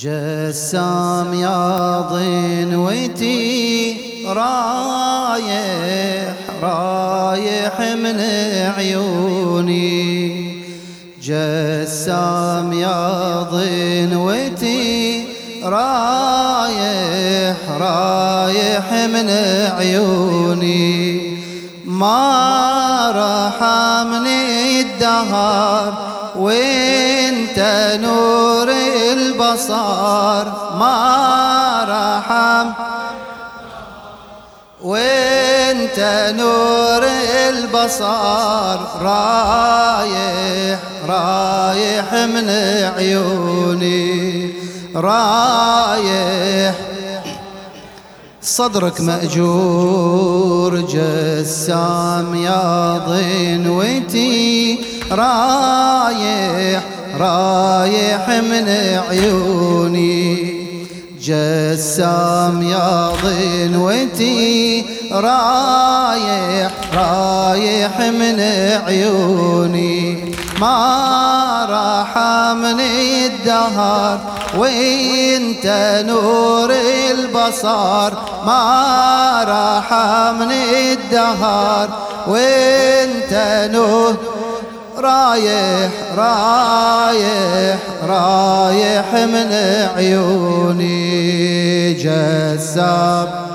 جسام يا ضنوتي رايح رايح من عيوني. جسام يا ضنوتي رايح رايح من عيوني. ما رحمني الدهر وانت نور البصر. ما رحم وانت نور البصر. رايح رايح من عيوني رايح صدرك مأجور جسام يا ضنوتي رايح رايح من عيوني. جسام يا ضنوتي رايح رايح من عيوني. ما رحمني الدهر وانت نور البصر؟ ما رحمني الدهر وانت نور رايح رايح رايح من عيوني جذاب.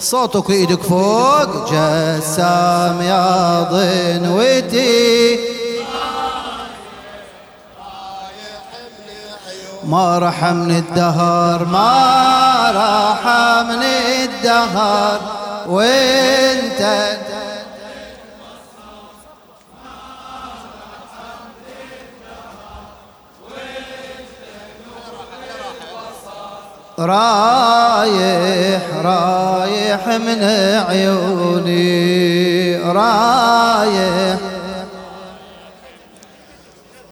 صوتك إيدك فوق. جسام يا ضنوتي ما رحمني الدهر ما رحمني الدهر. وانت رايح رايح من عيوني رايح